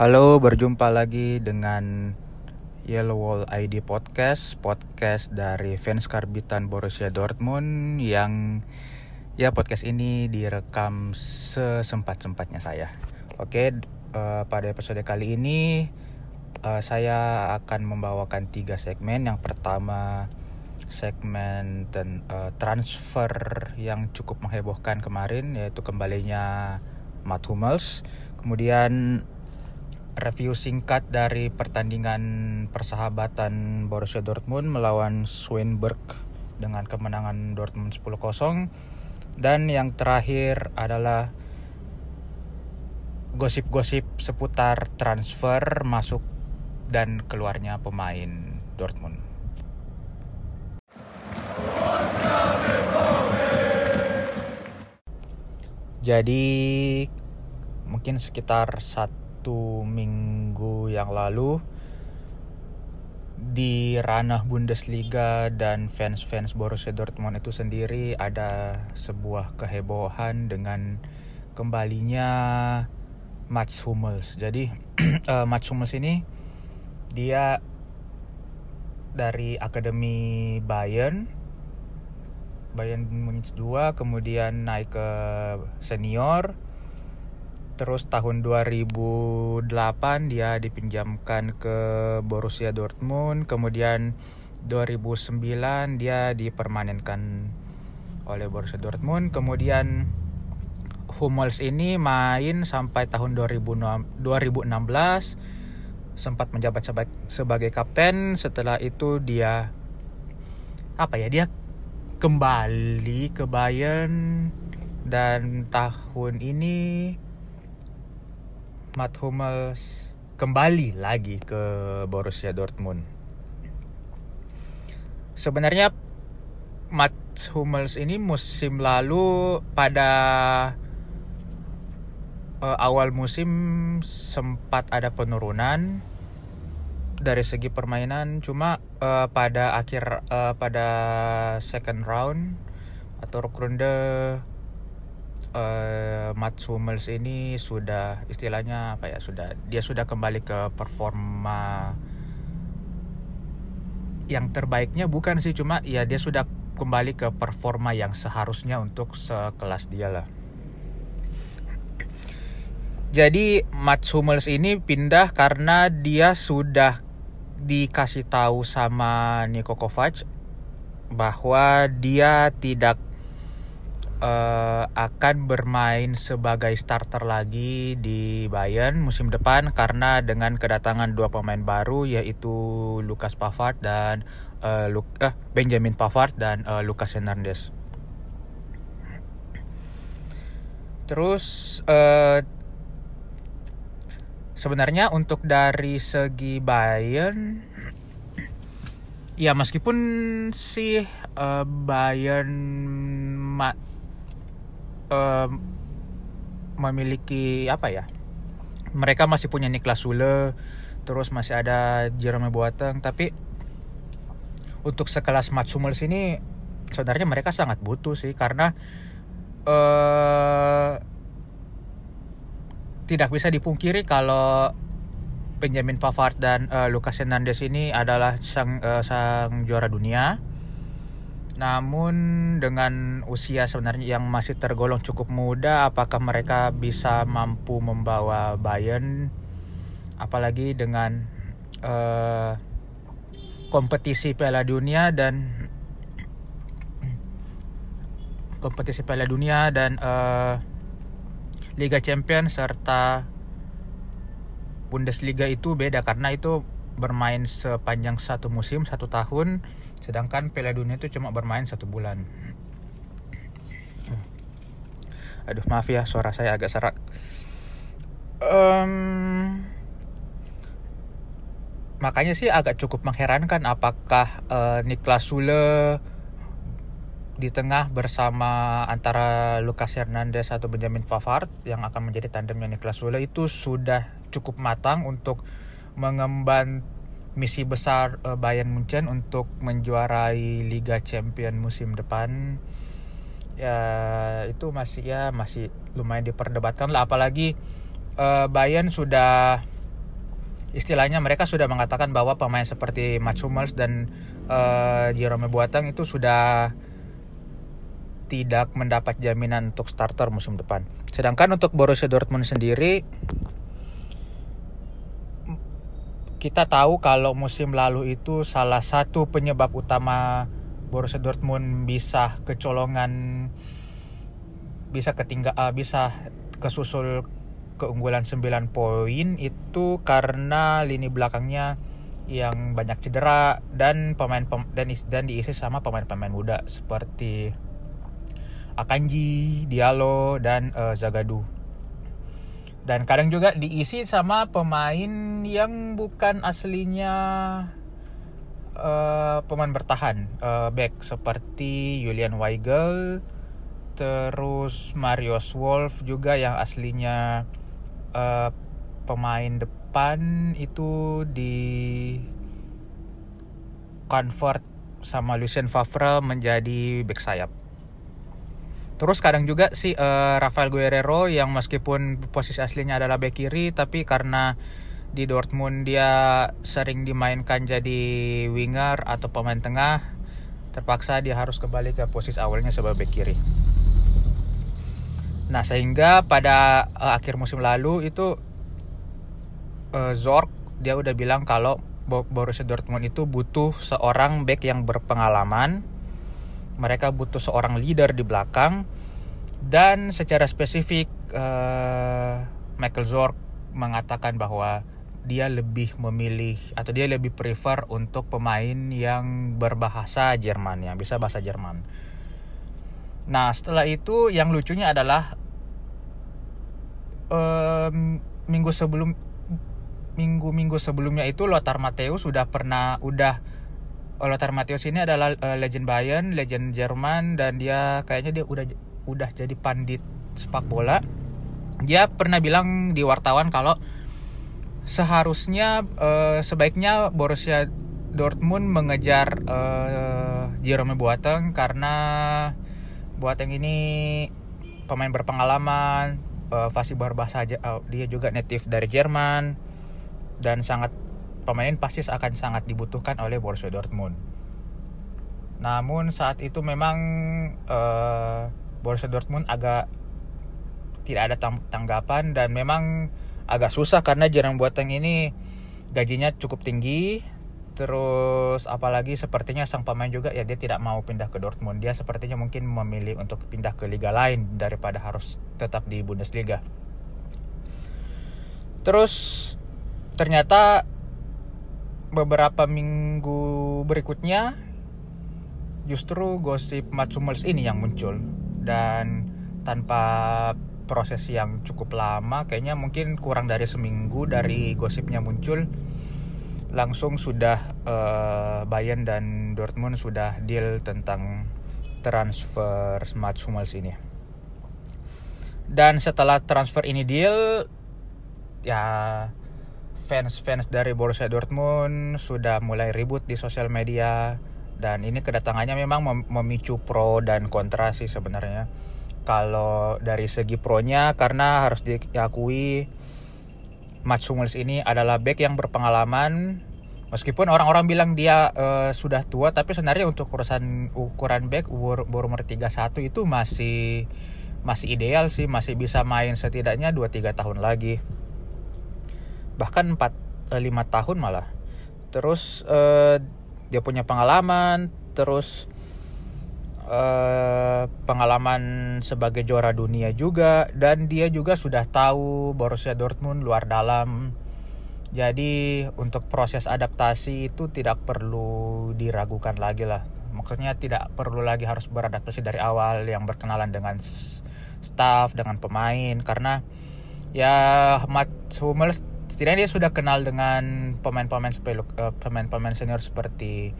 Halo, berjumpa lagi dengan Yellow Wall ID Podcast, podcast dari fans karbitan Borussia Dortmund yang ya podcast ini direkam sesempat-sempatnya saya. Oke, uh, pada episode kali ini uh, saya akan membawakan tiga segmen. Yang pertama segmen dan uh, transfer yang cukup menghebohkan kemarin yaitu kembalinya Matt Hummels. Kemudian review singkat dari pertandingan persahabatan Borussia Dortmund melawan Schwenberg dengan kemenangan Dortmund 10-0 dan yang terakhir adalah gosip-gosip seputar transfer masuk dan keluarnya pemain Dortmund. Jadi mungkin sekitar satu satu minggu yang lalu di ranah Bundesliga dan fans-fans Borussia Dortmund itu sendiri ada sebuah kehebohan dengan kembalinya Mats Hummels. Jadi uh, Mats Hummels ini dia dari akademi Bayern Bayern Munich 2 kemudian naik ke senior Terus tahun 2008 dia dipinjamkan ke Borussia Dortmund, kemudian 2009 dia dipermanenkan oleh Borussia Dortmund, kemudian Hummels ini main sampai tahun 2016 sempat menjabat sebagai, kapten. Setelah itu dia apa ya dia kembali ke Bayern. Dan tahun ini Matt Hummels kembali lagi ke Borussia Dortmund. Sebenarnya Matt Hummels ini musim lalu pada uh, awal musim sempat ada penurunan dari segi permainan cuma uh, pada akhir uh, pada second round atau runde uh, Mats Hummels ini sudah istilahnya apa ya sudah dia sudah kembali ke performa yang terbaiknya bukan sih cuma ya dia sudah kembali ke performa yang seharusnya untuk sekelas dia lah. Jadi Mats Hummels ini pindah karena dia sudah dikasih tahu sama Niko Kovac bahwa dia tidak uh, akan bermain sebagai starter lagi di Bayern musim depan karena dengan kedatangan dua pemain baru yaitu Lucas Pavard dan uh, Lu uh, Benjamin Pavard dan uh, Lucas Hernandez. Terus uh, sebenarnya untuk dari segi Bayern ya meskipun sih uh, Bayern uh, memiliki apa ya? Mereka masih punya Niklas Sule, terus masih ada Jerome Boateng, tapi untuk sekelas Mats Hummels ini sebenarnya mereka sangat butuh sih karena uh, tidak bisa dipungkiri kalau Benjamin Pavard dan uh, Lucas Hernandez ini adalah sang uh, sang juara dunia namun dengan usia sebenarnya yang masih tergolong cukup muda, apakah mereka bisa mampu membawa Bayern, apalagi dengan uh, kompetisi Piala Dunia dan kompetisi Piala Dunia dan uh, Liga Champions serta Bundesliga itu beda karena itu bermain sepanjang satu musim satu tahun sedangkan Piala Dunia itu cuma bermain satu bulan. Aduh maaf ya suara saya agak serak. Um, makanya sih agak cukup mengherankan apakah uh, Niklas Sule di tengah bersama antara Lucas Hernandez atau Benjamin Pavard yang akan menjadi tandemnya Niklas Sule itu sudah cukup matang untuk mengemban misi besar uh, Bayern Munchen untuk menjuarai Liga Champion musim depan ya itu masih ya masih lumayan diperdebatkan lah apalagi uh, Bayern sudah istilahnya mereka sudah mengatakan bahwa pemain seperti Mats Hummels dan uh, Jerome Boateng itu sudah tidak mendapat jaminan untuk starter musim depan. Sedangkan untuk Borussia Dortmund sendiri kita tahu kalau musim lalu itu salah satu penyebab utama Borussia Dortmund bisa kecolongan bisa ketinggal uh, bisa kesusul keunggulan 9 poin itu karena lini belakangnya yang banyak cedera dan pemain pem, dan dan diisi sama pemain-pemain muda seperti Akanji, Diallo dan uh, Zagadu. Dan kadang juga diisi sama pemain yang bukan aslinya uh, pemain bertahan uh, back seperti Julian Weigel, terus Marius Wolf juga yang aslinya uh, pemain depan itu di convert sama Lucien Favre menjadi back sayap. Terus kadang juga si uh, Rafael Guerrero yang meskipun posisi aslinya adalah back kiri tapi karena di Dortmund dia sering dimainkan jadi winger atau pemain tengah terpaksa dia harus kembali ke posisi awalnya sebagai back kiri. Nah, sehingga pada uh, akhir musim lalu itu uh, Zorc dia udah bilang kalau Borussia Dortmund itu butuh seorang back yang berpengalaman. Mereka butuh seorang leader di belakang dan secara spesifik uh, Michael Zorc mengatakan bahwa dia lebih memilih atau dia lebih prefer untuk pemain yang berbahasa Jerman yang bisa bahasa Jerman. Nah setelah itu yang lucunya adalah um, minggu sebelum minggu-minggu sebelumnya itu Lothar Matthäus sudah pernah udah Lothar Matthäus ini adalah uh, legend Bayern, legend Jerman dan dia kayaknya dia udah udah jadi pandit sepak bola. Dia pernah bilang di wartawan kalau seharusnya uh, sebaiknya Borussia Dortmund mengejar uh, Jerome Boateng karena Boateng ini pemain berpengalaman, uh, fasih berbahasa uh, dia juga native dari Jerman dan sangat pemain pasti akan sangat dibutuhkan oleh Borussia Dortmund. Namun saat itu memang uh, Borussia Dortmund agak tidak ada tanggapan dan memang agak susah karena Jerome Boateng ini gajinya cukup tinggi Terus apalagi sepertinya sang pemain juga ya dia tidak mau pindah ke Dortmund. Dia sepertinya mungkin memilih untuk pindah ke liga lain daripada harus tetap di Bundesliga. Terus ternyata beberapa minggu berikutnya justru gosip Mats Hummels ini yang muncul dan tanpa proses yang cukup lama kayaknya mungkin kurang dari seminggu dari gosipnya muncul langsung sudah uh, Bayern dan Dortmund sudah deal tentang transfer Mats Hummels ini. Dan setelah transfer ini deal, ya fans-fans dari Borussia Dortmund sudah mulai ribut di sosial media. Dan ini kedatangannya memang memicu pro dan kontra sih sebenarnya. Kalau dari segi pro-nya karena harus diakui Mats Hummels ini adalah back yang berpengalaman. Meskipun orang-orang bilang dia uh, sudah tua tapi sebenarnya untuk ukuran ukuran back umur, umur 31 itu masih masih ideal sih. Masih bisa main setidaknya 2-3 tahun lagi bahkan 4 5 eh, tahun malah terus uh, dia punya pengalaman terus Uh, pengalaman sebagai juara dunia juga dan dia juga sudah tahu Borussia Dortmund luar dalam. Jadi untuk proses adaptasi itu tidak perlu diragukan lagi lah. Maksudnya tidak perlu lagi harus beradaptasi dari awal yang berkenalan dengan staff, dengan pemain karena ya Mats Hummels setidaknya dia sudah kenal dengan pemain-pemain uh, pemain-pemain senior seperti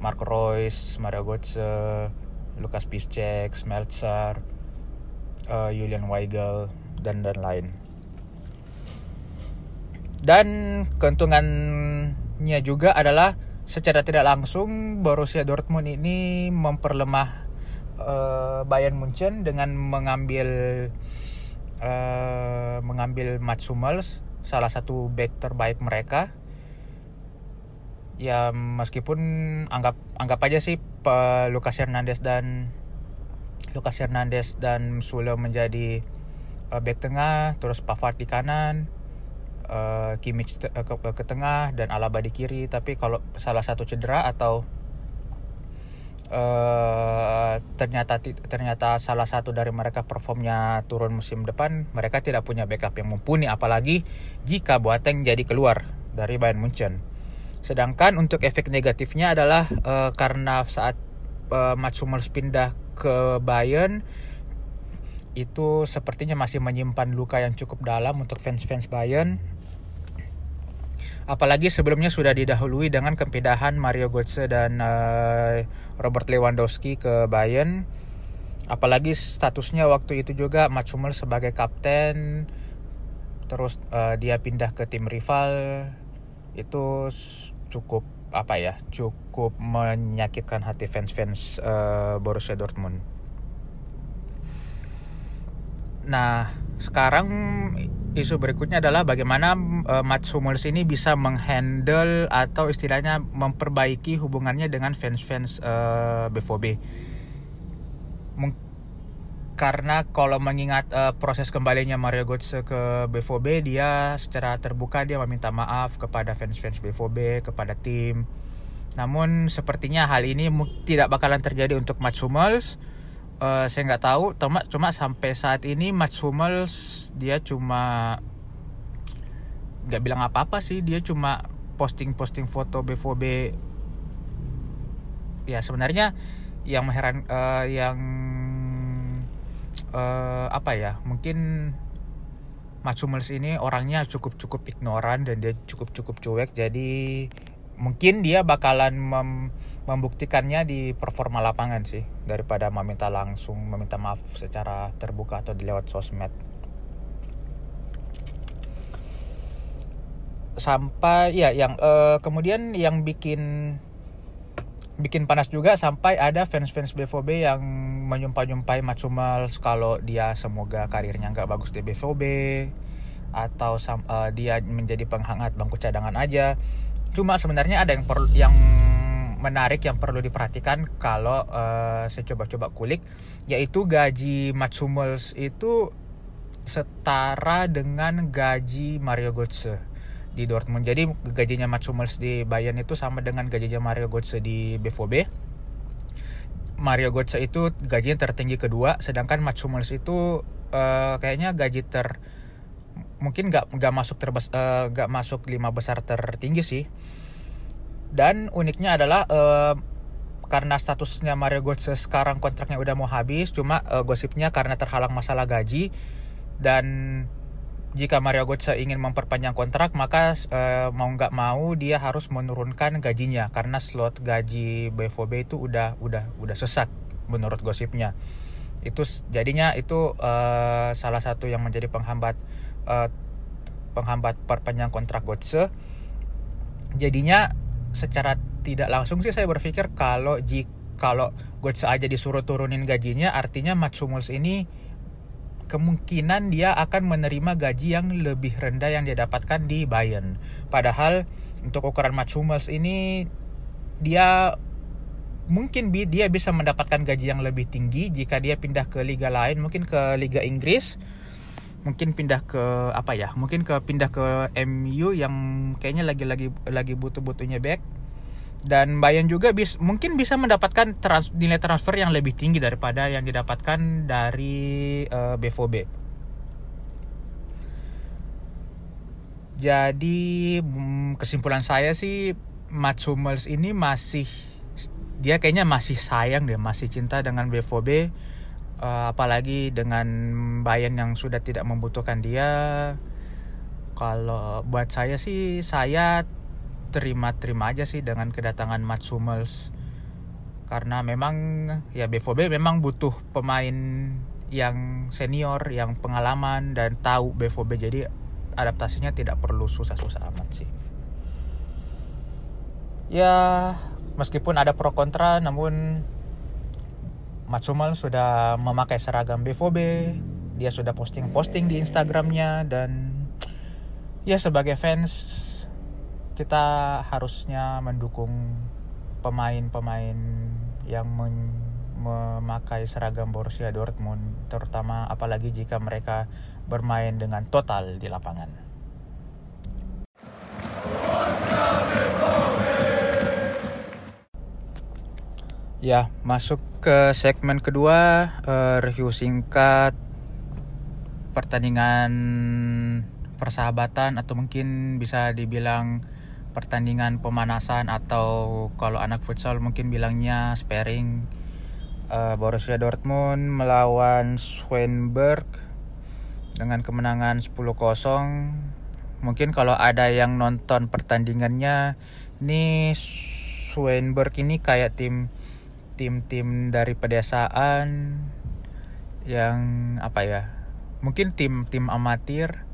Marco Reus, Mario Götze, Lukas Piszczek, Smeltzer, uh, Julian Weigel dan dan lain. Dan keuntungannya juga adalah secara tidak langsung Borussia Dortmund ini memperlemah uh, Bayern Munchen dengan mengambil uh, mengambil Mats Hummels salah satu back terbaik mereka. Ya meskipun anggap anggap aja sih Lucas Hernandez dan Lucas Hernandez dan Sule menjadi uh, back tengah terus Pavard di kanan uh, Kimmich uh, ke, ke tengah dan Alaba di kiri. Tapi kalau salah satu cedera atau uh, ternyata ternyata salah satu dari mereka performnya turun musim depan mereka tidak punya backup yang mumpuni apalagi jika Boateng jadi keluar dari Bayern Munchen Sedangkan untuk efek negatifnya adalah uh, karena saat uh, Mats Hummels pindah ke Bayern itu sepertinya masih menyimpan luka yang cukup dalam untuk fans-fans Bayern. Apalagi sebelumnya sudah didahului dengan kepindahan Mario Götze dan uh, Robert Lewandowski ke Bayern. Apalagi statusnya waktu itu juga Mats Hummels sebagai kapten, terus uh, dia pindah ke tim rival itu cukup apa ya cukup menyakitkan hati fans-fans uh, Borussia Dortmund. Nah sekarang isu berikutnya adalah bagaimana uh, Mats Hummels ini bisa menghandle atau istilahnya memperbaiki hubungannya dengan fans-fans uh, BVB. Mungkin karena kalau mengingat uh, proses kembalinya Mario Götze ke BVB dia secara terbuka dia meminta maaf kepada fans-fans BVB kepada tim namun sepertinya hal ini tidak bakalan terjadi untuk Mats Hummels uh, saya nggak tahu cuma cuma sampai saat ini Mats Hummels dia cuma nggak bilang apa-apa sih dia cuma posting-posting foto BVB ya sebenarnya yang mengheran uh, yang uh, apa ya mungkin Mats Hummels ini orangnya cukup cukup ignoran dan dia cukup cukup cuek jadi mungkin dia bakalan mem membuktikannya di performa lapangan sih daripada meminta langsung meminta maaf secara terbuka atau di lewat sosmed sampai ya yang uh, kemudian yang bikin bikin panas juga sampai ada fans-fans BVB yang menyumpah-nyumpai Matsumal kalau dia semoga karirnya nggak bagus di BVB atau uh, dia menjadi penghangat bangku cadangan aja. Cuma sebenarnya ada yang perlu yang menarik yang perlu diperhatikan kalau uh, saya coba-coba kulik yaitu gaji Matsumels itu setara dengan gaji Mario Götze di Dortmund. Jadi gajinya Mats Hummels di Bayern itu sama dengan gajinya Mario Götze di BVB. Mario Götze itu gajinya tertinggi kedua, sedangkan Mats Hummels itu uh, kayaknya gaji ter mungkin nggak nggak masuk terbes eh, nggak uh, masuk lima besar tertinggi sih. Dan uniknya adalah uh, karena statusnya Mario Götze sekarang kontraknya udah mau habis, cuma uh, gosipnya karena terhalang masalah gaji dan jika Mario Götze ingin memperpanjang kontrak maka uh, mau nggak mau dia harus menurunkan gajinya karena slot gaji BVB itu udah udah udah sesak menurut gosipnya itu jadinya itu uh, salah satu yang menjadi penghambat uh, penghambat perpanjang kontrak Götze jadinya secara tidak langsung sih saya berpikir kalau jika kalau Götze aja disuruh turunin gajinya artinya Mats Hummels ini kemungkinan dia akan menerima gaji yang lebih rendah yang dia dapatkan di Bayern. Padahal untuk ukuran Mats Hummels ini dia mungkin dia bisa mendapatkan gaji yang lebih tinggi jika dia pindah ke liga lain, mungkin ke liga Inggris, mungkin pindah ke apa ya? Mungkin ke pindah ke MU yang kayaknya lagi-lagi lagi butuh-butuhnya back dan Bayern juga bis, mungkin bisa mendapatkan trans, nilai transfer yang lebih tinggi daripada yang didapatkan dari uh, eh, BVB. Jadi mm, kesimpulan saya sih Mats Hummels ini masih dia kayaknya masih sayang deh, masih cinta dengan BVB eh, apalagi dengan Bayern yang sudah tidak membutuhkan dia. Kalau buat saya sih saya terima-terima aja sih dengan kedatangan Mats Hummels karena memang ya BVB memang butuh pemain yang senior, yang pengalaman dan tahu BVB jadi adaptasinya tidak perlu susah-susah amat sih. Ya meskipun ada pro kontra namun Mats Hummels sudah memakai seragam BVB, dia sudah posting-posting di Instagramnya dan ya sebagai fans kita harusnya mendukung pemain-pemain yang men memakai seragam Borussia Dortmund terutama apalagi jika mereka bermain dengan total di lapangan. Ya, masuk ke segmen kedua uh, review singkat pertandingan persahabatan atau mungkin bisa dibilang pertandingan pemanasan atau kalau anak futsal mungkin bilangnya sparring uh, Borussia Dortmund melawan Schwenberg dengan kemenangan 10-0. Mungkin kalau ada yang nonton pertandingannya, nih Schwenberg ini kayak tim tim-tim dari pedesaan yang apa ya? Mungkin tim-tim amatir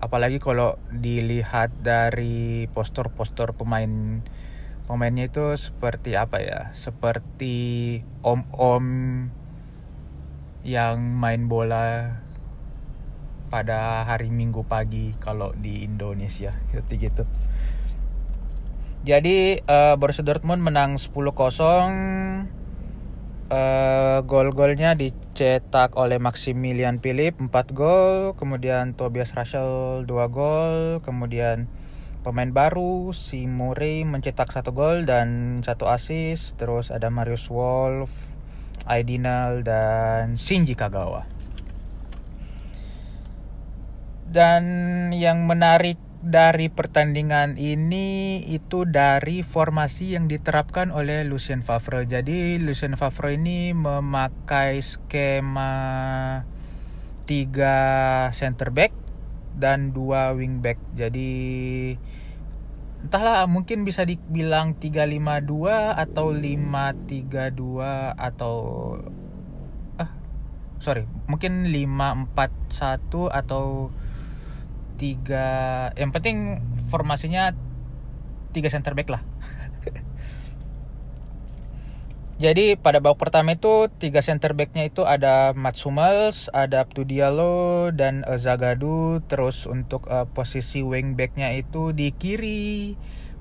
apalagi kalau dilihat dari postur-postur pemain pemainnya itu seperti apa ya seperti om-om yang main bola pada hari Minggu pagi kalau di Indonesia seperti gitu. Jadi uh, Borussia Dortmund menang 10-0. Uh, gol-golnya dicetak oleh Maximilian Philip 4 gol, kemudian Tobias Russell 2 gol, kemudian pemain baru si Murray mencetak satu gol dan satu assist. Terus ada Marius Wolf Aidinal dan Shinji Kagawa. Dan yang menarik dari pertandingan ini itu dari formasi yang diterapkan oleh Lucien Favre. Jadi Lucien Favre ini memakai skema tiga center back dan dua wing back. Jadi entahlah mungkin bisa dibilang 352 atau 532 atau ah sorry mungkin 541 atau tiga yang penting formasinya tiga center back lah Jadi pada babak pertama itu tiga center backnya itu ada Mats Hummels, ada Abdu Diallo dan uh, Zagadu. Terus untuk uh, posisi wing backnya itu di kiri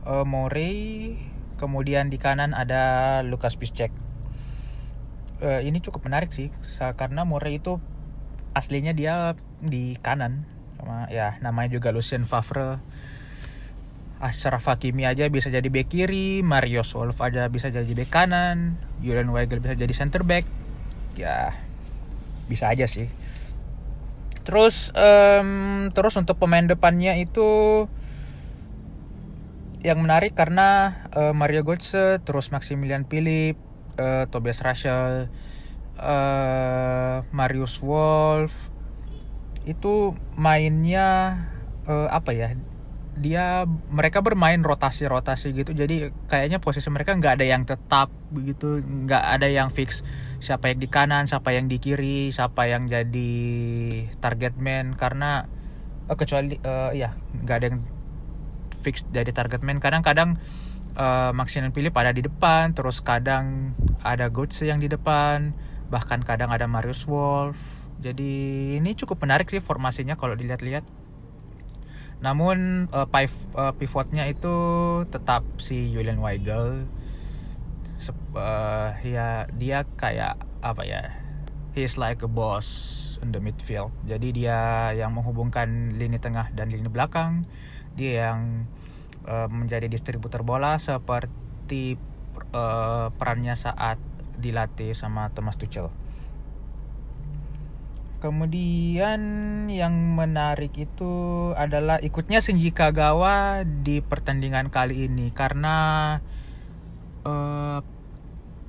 uh, Morey, kemudian di kanan ada Lukas Piszczek. Uh, ini cukup menarik sih karena Morey itu aslinya dia di kanan, sama ya namanya juga Lucien Favre Ashraf Hakimi aja bisa jadi bek kiri, Mario Solf aja bisa jadi bek kanan, Julian Weigel bisa jadi center back. Ya, bisa aja sih. Terus um, terus untuk pemain depannya itu yang menarik karena uh, Mario Götze, terus Maximilian Philip, uh, Tobias Russell, uh, Marius Wolf itu mainnya uh, apa ya dia mereka bermain rotasi-rotasi gitu. Jadi kayaknya posisi mereka nggak ada yang tetap begitu nggak ada yang fix siapa yang di kanan siapa yang di kiri siapa yang jadi target man. Karena uh, kecuali uh, ya nggak ada yang fix jadi target man. Kadang-kadang uh, Maximilian Philip ada di depan terus kadang ada Götze yang di depan bahkan kadang ada Marius Wolf jadi ini cukup menarik sih formasinya kalau dilihat-lihat namun uh, pivotnya itu tetap si Julian Weigel. Sep, uh, ya dia kayak apa ya? He's like a boss in the midfield. Jadi dia yang menghubungkan lini tengah dan lini belakang. Dia yang uh, menjadi distributor bola seperti uh, perannya saat dilatih sama Thomas Tuchel. Kemudian yang menarik itu adalah ikutnya Shinji Kagawa di pertandingan kali ini karena uh,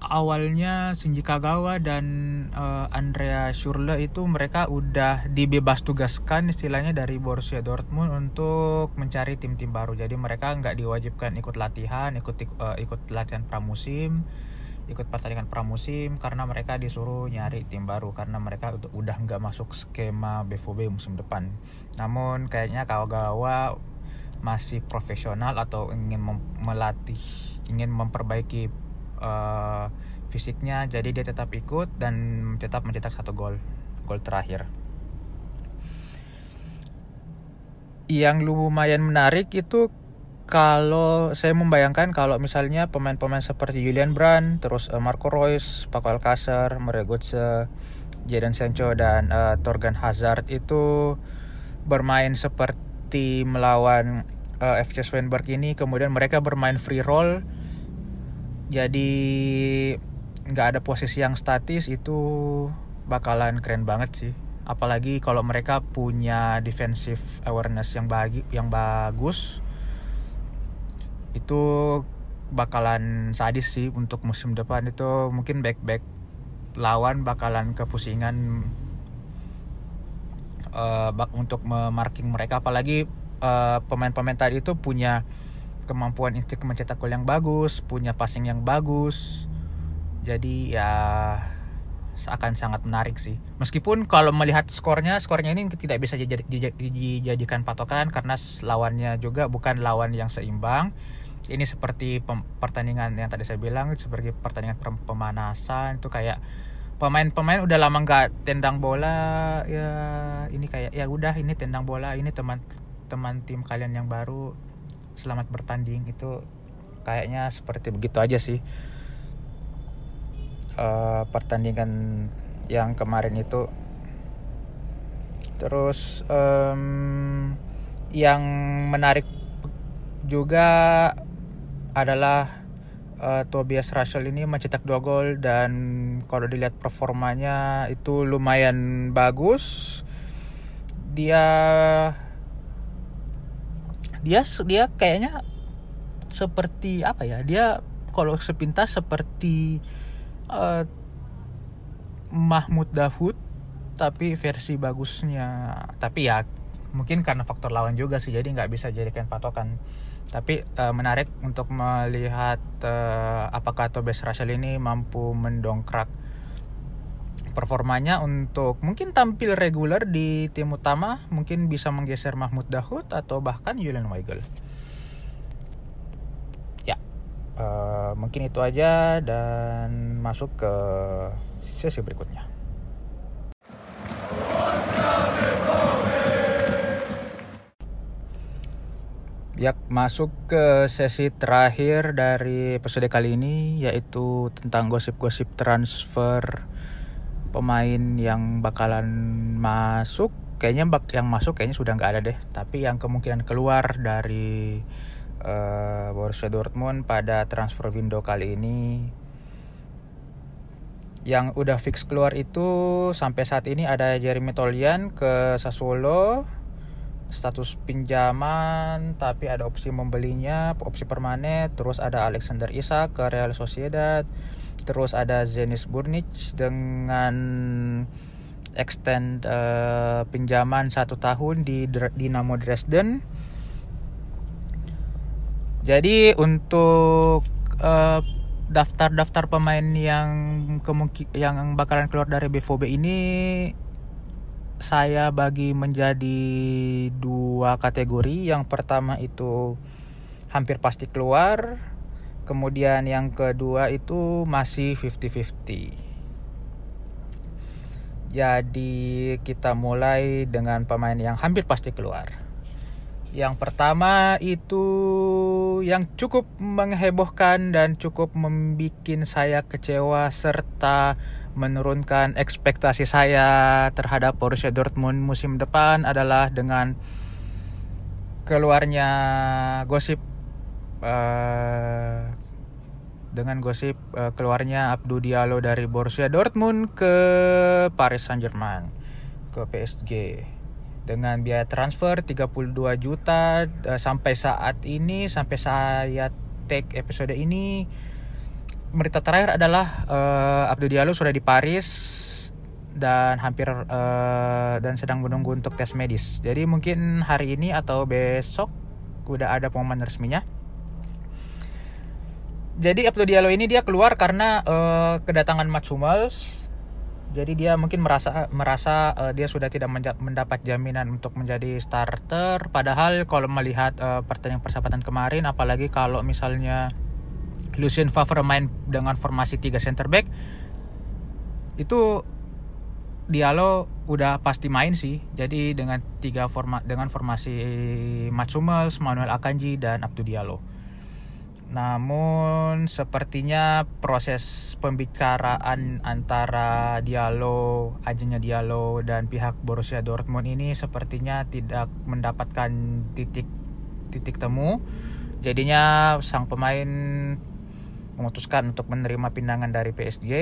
awalnya Shinji Kagawa dan uh, Andrea Schürrle itu mereka udah dibebas tugaskan istilahnya dari Borussia Dortmund untuk mencari tim-tim baru. Jadi mereka nggak diwajibkan ikut latihan, ikut uh, ikut latihan pramusim ikut pertandingan pramusim karena mereka disuruh nyari tim baru karena mereka udah nggak masuk skema BVB musim depan. Namun kayaknya Kawagawa masih profesional atau ingin melatih, ingin memperbaiki uh, fisiknya, jadi dia tetap ikut dan tetap mencetak satu gol, gol terakhir. yang lumayan menarik itu kalau saya membayangkan kalau misalnya pemain-pemain seperti Julian Brand, terus uh, Marco Reus, Paco Alcacer, Mario Götze, Jadon Sancho dan uh, Torgan Hazard itu bermain seperti melawan uh, FC Swenberg ini, kemudian mereka bermain free roll, jadi nggak ada posisi yang statis itu bakalan keren banget sih. Apalagi kalau mereka punya defensive awareness yang bagi yang bagus itu bakalan sadis sih untuk musim depan itu mungkin back back lawan bakalan kepusingan uh, untuk memarking mereka apalagi uh, pemain-pemain tadi itu punya kemampuan instik mencetak gol yang bagus punya passing yang bagus jadi ya akan sangat menarik sih. Meskipun kalau melihat skornya, skornya ini tidak bisa dijadikan patokan karena lawannya juga bukan lawan yang seimbang. Ini seperti pertandingan yang tadi saya bilang, seperti pertandingan pemanasan itu kayak pemain-pemain udah lama nggak tendang bola ya ini kayak ya udah ini tendang bola ini teman teman tim kalian yang baru selamat bertanding itu kayaknya seperti begitu aja sih. Uh, pertandingan yang kemarin itu. Terus um, yang menarik juga adalah uh, Tobias Russell ini mencetak dua gol dan kalau dilihat performanya itu lumayan bagus. Dia dia dia kayaknya seperti apa ya? Dia kalau sepintas seperti uh, Mahmud Dahoud tapi versi bagusnya. Tapi ya mungkin karena faktor lawan juga sih jadi nggak bisa jadikan patokan tapi uh, menarik untuk melihat uh, apakah Tobias Russell ini mampu mendongkrak performanya untuk mungkin tampil reguler di tim utama mungkin bisa menggeser Mahmud Dahoud atau bahkan Julian Weigel uh, mungkin itu aja dan masuk ke sesi berikutnya. Ya, masuk ke sesi terakhir dari episode kali ini yaitu tentang gosip-gosip transfer pemain yang bakalan masuk. Kayaknya bak yang masuk kayaknya sudah nggak ada deh, tapi yang kemungkinan keluar dari uh, Borussia Dortmund pada transfer window kali ini yang udah fix keluar itu sampai saat ini ada Jeremy Tolian ke Sassuolo status pinjaman tapi ada opsi membelinya opsi permanen terus ada Alexander Isak ke Real Sociedad terus ada Zenis Burnic dengan extend uh, pinjaman satu tahun di Dinamo Dresden. Jadi untuk uh, daftar-daftar pemain yang kemungkin yang bakalan keluar dari BVB ini saya bagi menjadi dua kategori. Yang pertama itu hampir pasti keluar. Kemudian yang kedua itu masih 50-50. Jadi kita mulai dengan pemain yang hampir pasti keluar. Yang pertama itu yang cukup menghebohkan dan cukup membuat saya kecewa serta menurunkan ekspektasi saya terhadap Borussia Dortmund musim depan adalah dengan keluarnya gosip uh, dengan gosip uh, keluarnya Abdou Diallo dari Borussia Dortmund ke Paris Saint-Germain ke PSG dengan biaya transfer 32 juta uh, sampai saat ini sampai saya take episode ini berita terakhir adalah uh, Abdul Diallo sudah di Paris dan hampir uh, dan sedang menunggu untuk tes medis. Jadi mungkin hari ini atau besok udah ada pengumuman resminya. Jadi Abdul Diallo ini dia keluar karena uh, kedatangan Mats Hummels jadi dia mungkin merasa merasa uh, dia sudah tidak mendapat jaminan untuk menjadi starter padahal kalau melihat uh, pertandingan persahabatan kemarin apalagi kalau misalnya Lucien Favre main dengan formasi 3 center back itu Diallo udah pasti main sih. Jadi dengan tiga format dengan formasi Mats Hummels, Manuel Akanji dan Abdou Diallo. Namun sepertinya proses pembicaraan antara Diallo, ajennya Diallo dan pihak Borussia Dortmund ini sepertinya tidak mendapatkan titik titik temu. Jadinya sang pemain memutuskan untuk menerima pinangan dari PSG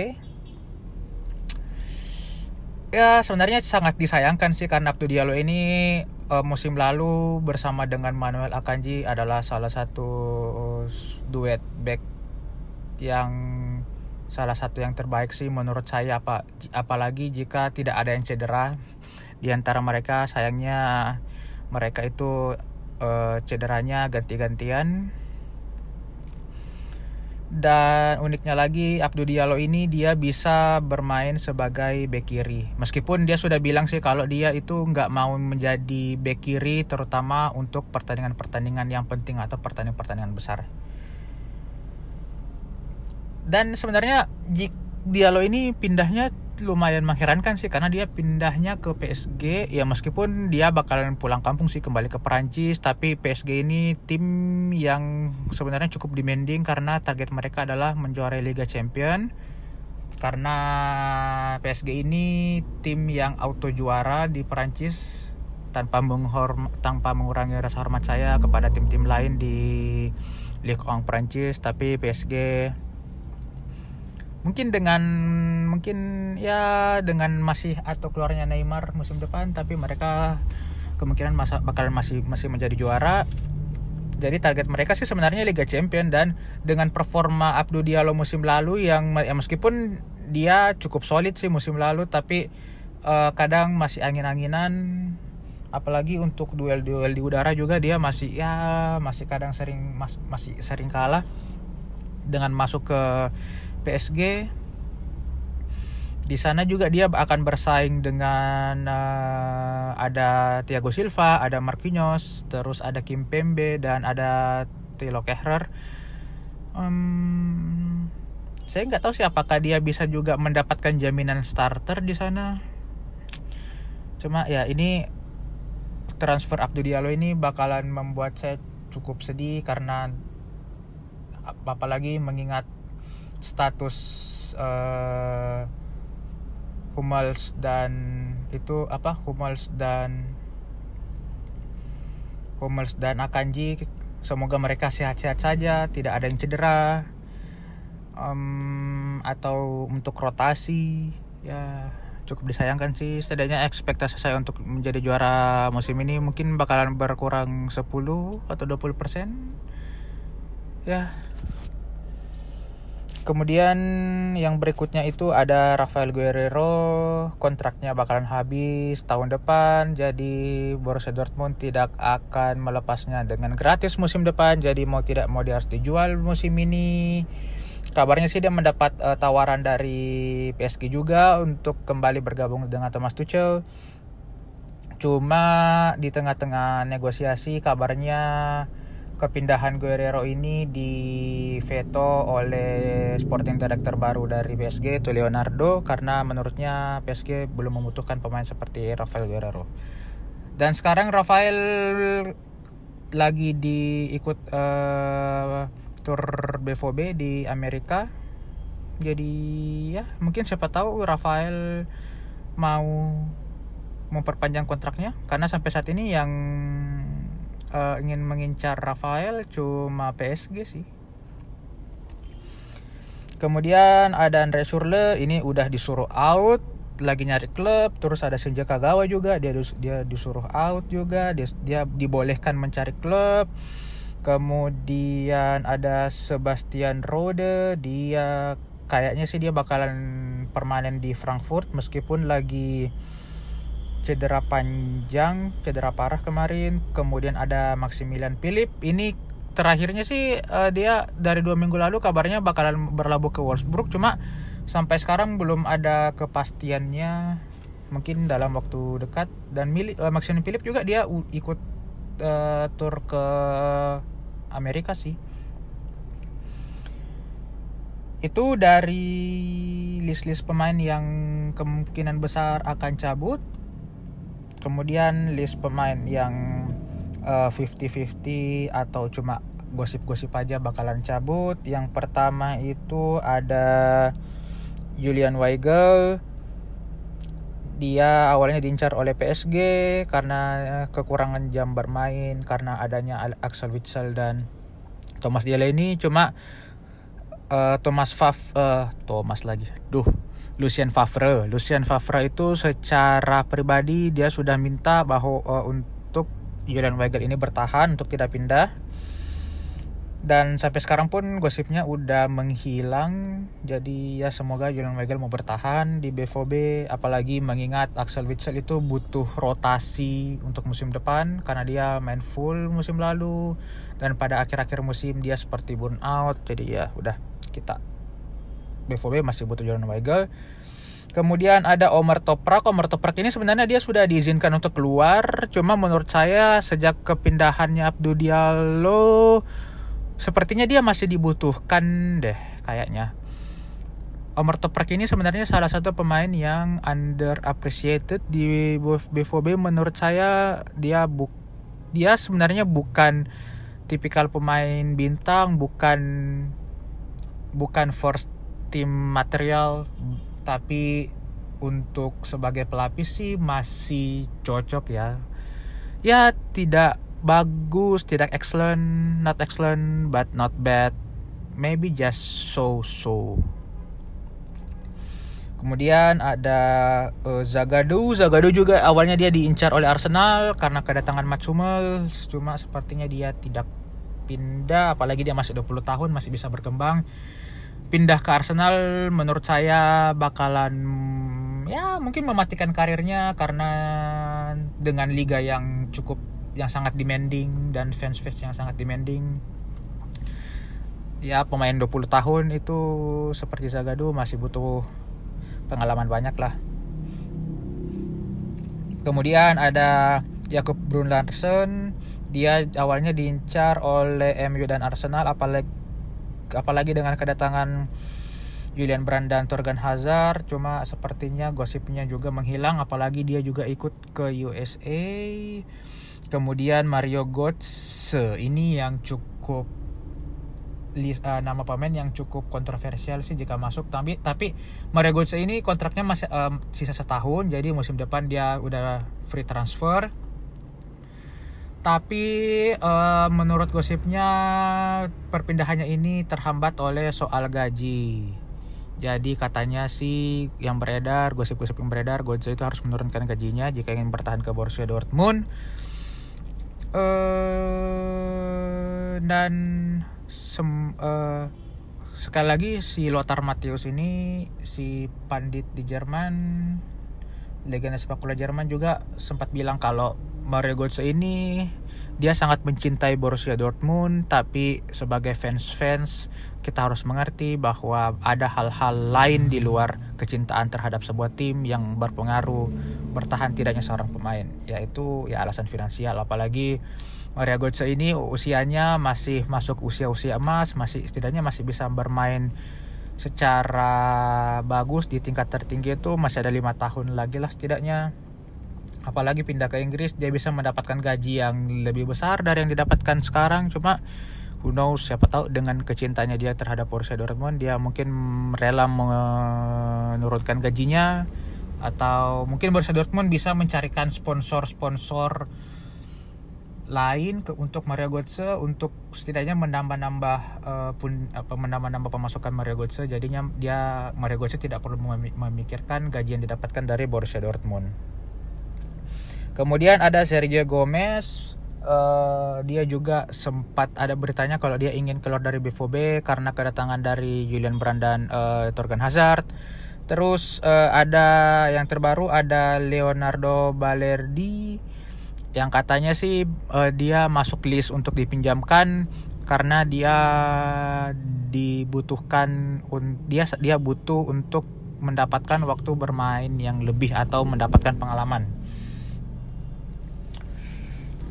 ya sebenarnya sangat disayangkan sih karena Abdou Diallo ini uh, musim lalu bersama dengan Manuel Akanji adalah salah satu duet back yang salah satu yang terbaik sih menurut saya apa apalagi jika tidak ada yang cedera. Di antara mereka sayangnya mereka itu uh, cederanya ganti-gantian dan uniknya lagi Abdou Diallo ini dia bisa bermain sebagai back kiri. Meskipun dia sudah bilang sih kalau dia itu nggak mau menjadi back kiri terutama untuk pertandingan-pertandingan yang penting atau pertandingan-pertandingan besar. Dan sebenarnya Diallo ini pindahnya lumayan mengherankan sih karena dia pindahnya ke PSG ya meskipun dia bakalan pulang kampung sih kembali ke Perancis tapi PSG ini tim yang sebenarnya cukup demanding karena target mereka adalah menjuarai Liga Champion. Karena PSG ini tim yang auto juara di Perancis tanpa menghorm tanpa mengurangi rasa hormat saya kepada tim-tim lain di Ligue 1 Perancis. Tapi PSG mungkin dengan mungkin ya dengan masih atau keluarnya Neymar musim depan tapi mereka kemungkinan masa bakalan masih masih menjadi juara. Jadi target mereka sih sebenarnya Liga Champion dan dengan performa Abdou Diallo musim lalu yang ya meskipun dia cukup solid sih musim lalu tapi uh, kadang masih angin-anginan. Apalagi untuk duel-duel di udara juga dia masih ya masih kadang sering mas, masih sering kalah. Dengan masuk ke PSG di sana juga dia akan bersaing dengan uh, ada Thiago Silva, ada Marquinhos, terus ada Kim Pembe dan ada Thilo Kehrer. Um, saya nggak tahu sih apakah dia bisa juga mendapatkan jaminan starter di sana. Cuma ya ini transfer Abdou Diallo ini bakalan membuat saya cukup sedih karena apalagi mengingat status uh, Hummels dan itu apa? Hummels dan Hummels dan Akanji semoga mereka sehat-sehat saja tidak ada yang cedera um, atau untuk rotasi ya cukup disayangkan sih. Setidaknya ekspektasi saya untuk menjadi juara musim ini mungkin bakalan berkurang 10 atau 20 persen. Ya Kemudian yang berikutnya itu ada Rafael Guerrero, kontraknya bakalan habis tahun depan, jadi Borussia Dortmund tidak akan melepasnya dengan gratis musim depan, jadi mau tidak mau dia harus dijual musim ini. Kabarnya sih dia mendapat uh, tawaran dari PSG juga untuk kembali bergabung dengan Thomas Tuchel. Cuma di tengah-tengah negosiasi kabarnya kepindahan Guerrero ini di veto oleh sporting director baru dari PSG itu Leonardo karena menurutnya PSG belum membutuhkan pemain seperti Rafael Guerrero. Dan sekarang Rafael lagi diikut uh, tour BVB di Amerika. Jadi ya mungkin siapa tahu Rafael mau memperpanjang kontraknya karena sampai saat ini yang uh, ingin mengincar Rafael cuma PSG sih. Kemudian ada Andre Surle ini udah disuruh out lagi nyari klub terus ada Senja Kagawa juga dia dia disuruh out juga dia dia dibolehkan mencari klub kemudian ada Sebastian Rode dia kayaknya sih dia bakalan permanen di Frankfurt meskipun lagi cedera panjang, cedera parah kemarin. Kemudian ada Maximilian Philip. Ini terakhirnya sih uh, dia dari dua minggu lalu kabarnya bakalan berlabuh ke Wolfsburg. Cuma sampai sekarang belum ada kepastiannya. Mungkin dalam waktu dekat. Dan uh, Maximilian Philip juga dia ikut uh, tour ke Amerika sih. itu dari list-list pemain yang kemungkinan besar akan cabut kemudian list pemain yang uh, 50-50 atau cuma gosip-gosip aja bakalan cabut. Yang pertama itu ada Julian Weigel. Dia awalnya diincar oleh PSG karena kekurangan jam bermain karena adanya Axel Witsel dan Thomas Delaney. Cuma uh, Thomas Fav uh, Thomas lagi. Duh Lucien Favre. Lucien Favre itu secara pribadi dia sudah minta bahwa uh, untuk Julian Weigel ini bertahan untuk tidak pindah dan sampai sekarang pun gosipnya udah menghilang. Jadi ya semoga Julian Weigel mau bertahan di BVB apalagi mengingat Axel Witsel itu butuh rotasi untuk musim depan. Karena dia main full musim lalu. Dan pada akhir-akhir musim dia seperti burn out. Jadi ya udah kita BVB masih butuh Julian Weigel. Kemudian ada Omar Toprak. Omar Toprak ini sebenarnya dia sudah diizinkan untuk keluar. Cuma menurut saya sejak kepindahannya Abdul Diallo sepertinya dia masih dibutuhkan deh kayaknya. Omar Toprak ini sebenarnya salah satu pemain yang under appreciated di BVB menurut saya dia bu dia sebenarnya bukan tipikal pemain bintang bukan bukan first team material tapi untuk sebagai pelapis sih masih cocok ya ya tidak bagus, tidak excellent, not excellent, but not bad. Maybe just so-so. Kemudian ada uh, Zagadu. Zagadu juga awalnya dia diincar oleh Arsenal karena kedatangan Mats. Cuma sepertinya dia tidak pindah. Apalagi dia masih 20 tahun, masih bisa berkembang. Pindah ke Arsenal menurut saya bakalan ya mungkin mematikan karirnya karena dengan liga yang cukup yang sangat demanding dan fans-fans yang sangat demanding. Ya pemain 20 tahun itu seperti Zagadu masih butuh pengalaman banyak lah. Kemudian ada Jakob Brun Larsen dia awalnya diincar oleh MU dan Arsenal apalagi apalagi dengan kedatangan Julian Brand dan Torgan Hazard. Cuma sepertinya gosipnya juga menghilang apalagi dia juga ikut ke USA Kemudian Mario Götze ini yang cukup list, uh, nama pemain yang cukup kontroversial sih jika masuk. Tapi tapi Mario Götze ini kontraknya masih um, sisa setahun jadi musim depan dia udah free transfer. Tapi uh, menurut gosipnya perpindahannya ini terhambat oleh soal gaji. Jadi katanya sih yang beredar gosip-gosip yang beredar Götze itu harus menurunkan gajinya jika ingin bertahan ke Borussia Dortmund uh, dan sem, uh, sekali lagi si Lothar Matthäus ini si pandit di Jerman legenda sepak bola Jerman juga sempat bilang kalau Mario Götze ini dia sangat mencintai Borussia Dortmund tapi sebagai fans-fans kita harus mengerti bahwa ada hal-hal lain di luar kecintaan terhadap sebuah tim yang berpengaruh bertahan tidaknya seorang pemain yaitu ya alasan finansial. Apalagi Mario Götze ini usianya masih masuk usia-usia emas masih setidaknya masih bisa bermain secara bagus di tingkat tertinggi itu masih ada lima tahun lagi lah setidaknya apalagi pindah ke Inggris dia bisa mendapatkan gaji yang lebih besar dari yang didapatkan sekarang. Cuma who knows siapa tahu dengan kecintanya dia terhadap Borussia Dortmund dia mungkin rela menurunkan gajinya. Atau mungkin Borussia Dortmund bisa mencarikan sponsor-sponsor lain ke untuk Mario Götze untuk setidaknya menambah-nambah uh, pun apa menambah-nambah pemasukan Mario Götze. Jadinya dia Mario Götze tidak perlu memikirkan gaji yang didapatkan dari Borussia Dortmund. Kemudian ada Sergio Gomez, uh, dia juga sempat ada beritanya kalau dia ingin keluar dari BVB karena kedatangan dari Julian Brand dan uh, Torgan Hazard. Terus uh, ada yang terbaru ada Leonardo Balerdi yang katanya sih uh, dia masuk list untuk dipinjamkan karena dia dibutuhkan dia dia butuh untuk mendapatkan waktu bermain yang lebih atau mendapatkan pengalaman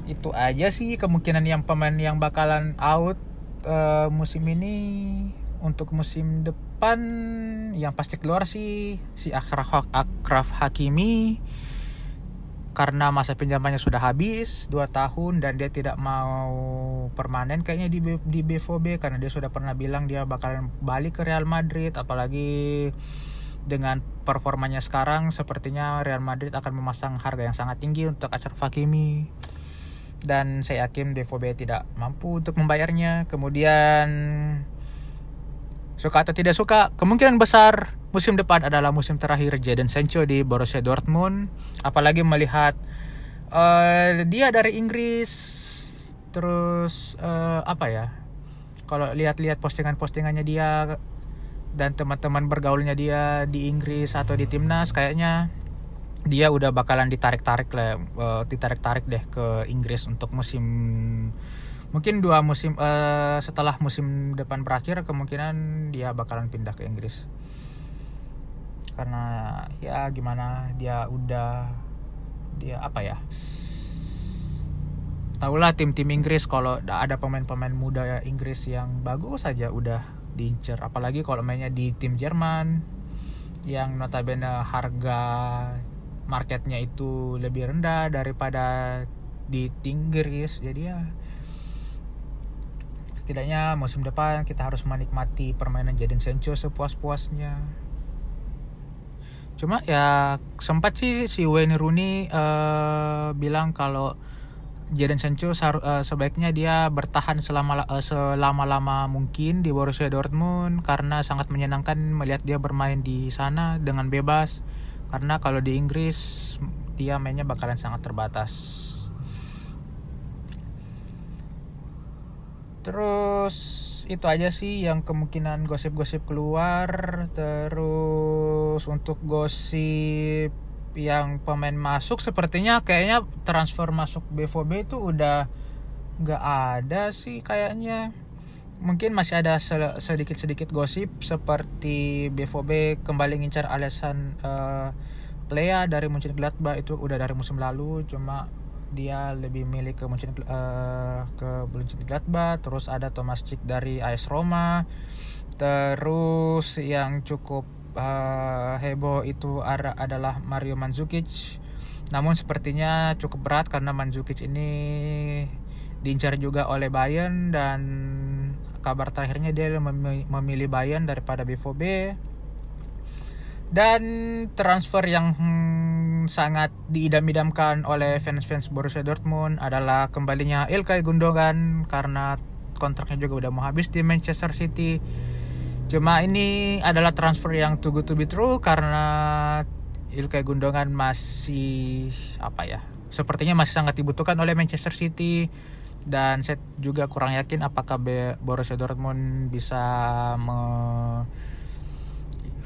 itu aja sih kemungkinan yang pemain yang bakalan out uh, musim ini. Untuk musim depan yang pasti keluar sih si Akraf, Akraf Hakimi. Karena masa pinjamannya sudah habis 2 tahun dan dia tidak mau permanen kayaknya di di BVB karena dia sudah pernah bilang dia bakalan balik ke Real Madrid. Apalagi dengan performanya sekarang sepertinya Real Madrid akan memasang harga yang sangat tinggi untuk Achraf Hakimi dan saya yakin BVB tidak mampu untuk membayarnya. Kemudian suka atau tidak suka kemungkinan besar musim depan adalah musim terakhir Jadon Sancho di Borussia Dortmund. Apalagi melihat uh, dia dari Inggris terus uh, apa ya kalau lihat-lihat postingan-postingannya dia dan teman-teman bergaulnya dia di Inggris atau di timnas kayaknya dia udah bakalan ditarik-tarik lah uh, ditarik-tarik deh ke Inggris untuk musim mungkin dua musim uh, setelah musim depan berakhir kemungkinan dia bakalan pindah ke Inggris. Karena ya gimana dia udah dia apa ya tahulah tim-tim Inggris kalau ada pemain-pemain muda Inggris yang bagus saja udah diincer. Apalagi kalau mainnya di tim Jerman yang notabene harga marketnya itu lebih rendah daripada di Inggris jadi ya setidaknya musim depan kita harus menikmati permainan Jadon Sancho sepuas-puasnya. Cuma ya sempat sih si Wayne Rooney uh, bilang kalau Jadon Sancho uh, sebaiknya dia bertahan selama uh, selama-lama mungkin di Borussia Dortmund karena sangat menyenangkan melihat dia bermain di sana dengan bebas karena kalau di Inggris dia mainnya bakalan sangat terbatas. Terus itu aja sih yang kemungkinan gosip-gosip keluar. Terus untuk gosip yang pemain masuk sepertinya kayaknya transfer masuk BVB itu udah nggak ada sih kayaknya mungkin masih ada sedikit-sedikit gosip seperti BVB kembali ngincar alasan uh, Plea dari Gladbach itu udah dari musim lalu cuma dia lebih milih ke Munchen uh, ke Gladbach terus ada Thomas Cik dari AS Roma terus yang cukup uh, heboh itu ada, adalah Mario Mandzukic. Namun sepertinya cukup berat karena Mandzukic ini diincar juga oleh Bayern dan kabar terakhirnya dia memilih Bayern daripada BVB dan transfer yang hmm, sangat diidam-idamkan oleh fans-fans Borussia Dortmund adalah kembalinya Ilkay Gundogan karena kontraknya juga udah mau habis di Manchester City. Cuma ini adalah transfer yang too good to be true karena Ilkay Gundogan masih apa ya? Sepertinya masih sangat dibutuhkan oleh Manchester City dan saya juga kurang yakin apakah Borussia Dortmund bisa me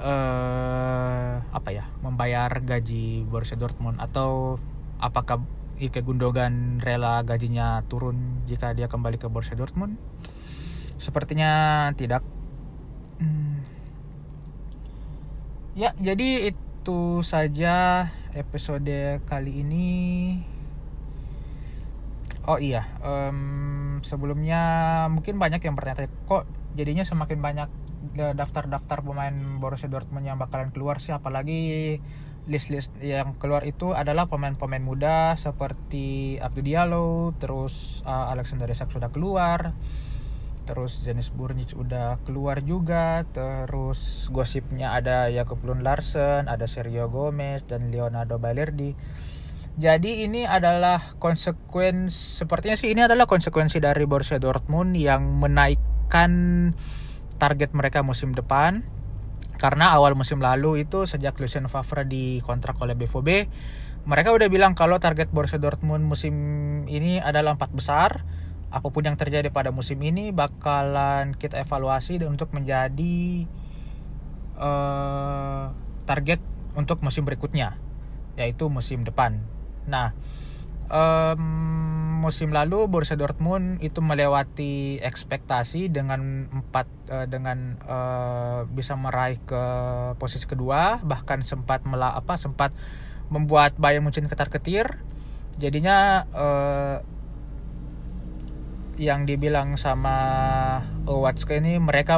uh, apa ya membayar gaji Borussia Dortmund atau apakah Ike Gundogan rela gajinya turun jika dia kembali ke Borussia Dortmund? Sepertinya tidak. Hmm. Ya, jadi itu saja episode kali ini. Oh iya, um, sebelumnya mungkin banyak yang bertanya kok jadinya semakin banyak daftar-daftar pemain Borussia Dortmund yang bakalan keluar sih apalagi list-list yang keluar itu adalah pemain-pemain muda seperti Abdul Diallo, terus uh, Alexander Isak sudah keluar, terus Zenis Burnic udah keluar juga, terus gosipnya ada Jakub Lund Larsen, ada Sergio Gomez dan Leonardo Balerdi. Jadi ini adalah konsekuensi sepertinya sih ini adalah konsekuensi dari Borussia Dortmund yang menaikkan target mereka musim depan. Karena awal musim lalu itu sejak Lucien Favre dikontrak oleh BVB mereka udah bilang kalau target Borussia Dortmund musim ini adalah empat besar. Apa pun yang terjadi pada musim ini bakalan kita evaluasi untuk menjadi uh, target untuk musim berikutnya yaitu musim depan nah um, musim lalu Borussia Dortmund itu melewati ekspektasi dengan empat uh, dengan uh, bisa meraih ke posisi kedua bahkan sempat mela apa sempat membuat Bayern Munchen ketar-ketir jadinya uh, yang dibilang sama Watzke ini mereka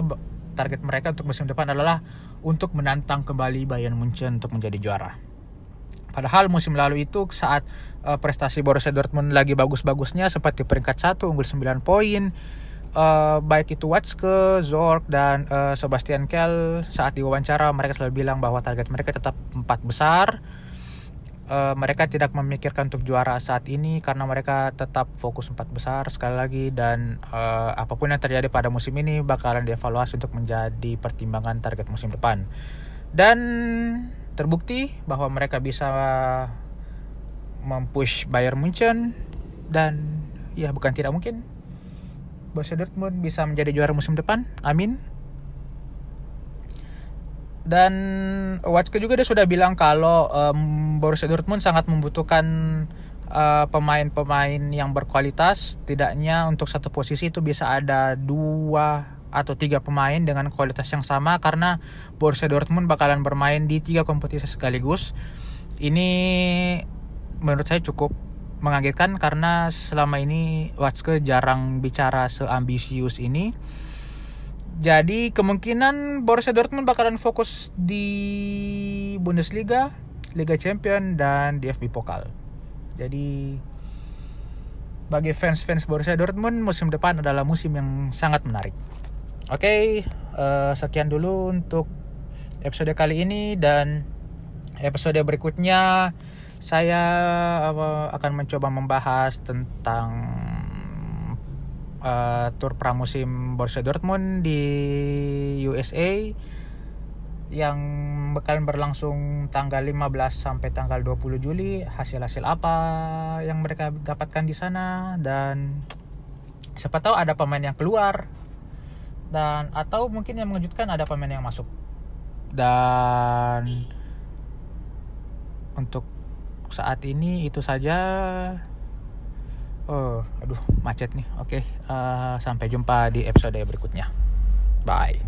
target mereka untuk musim depan adalah untuk menantang kembali Bayern Munchen untuk menjadi juara. Padahal musim lalu itu saat uh, prestasi Borussia Dortmund lagi bagus-bagusnya sempat di peringkat satu unggul 9 poin. Uh, baik itu Watzke, Zorc dan uh, Sebastian Kell saat diwawancara mereka selalu bilang bahwa target mereka tetap empat besar. Uh, mereka tidak memikirkan untuk juara saat ini karena mereka tetap fokus empat besar sekali lagi dan uh, apa pun yang terjadi pada musim ini bakalan dievaluasi untuk menjadi pertimbangan target musim depan. Dan terbukti bahwa mereka bisa mempush Bayern Munchen dan ya bukan tidak mungkin Borussia Dortmund bisa menjadi juara musim depan. Amin. Dan Watzke juga dia sudah bilang kalau um, Borussia Dortmund sangat membutuhkan pemain pemain-pemain yang berkualitas. Tidaknya untuk satu posisi itu bisa ada dua atau tiga pemain dengan kualitas yang sama karena Borussia Dortmund bakalan bermain di tiga kompetisi sekaligus. Ini menurut saya cukup mengagetkan karena selama ini Watzke jarang bicara seambisius ini. Jadi kemungkinan Borussia Dortmund bakalan fokus di Bundesliga, Liga Champion dan DFB Pokal. Jadi bagi fans-fans Borussia Dortmund musim depan adalah musim yang sangat menarik. Oke, okay, uh, eh, sekian dulu untuk episode kali ini dan episode berikutnya saya akan mencoba membahas tentang uh, tur pramusim Borussia Dortmund di USA yang bakalan berlangsung tanggal 15 sampai tanggal 20 Juli. Hasil-hasil apa yang mereka dapatkan di sana dan siapa tahu ada pemain yang keluar dan atau mungkin yang mengejutkan ada pemain yang masuk. Dan untuk saat ini itu saja. Oh aduh macet nih. Oke okay, uh, sampai jumpa di episode berikutnya. Bye.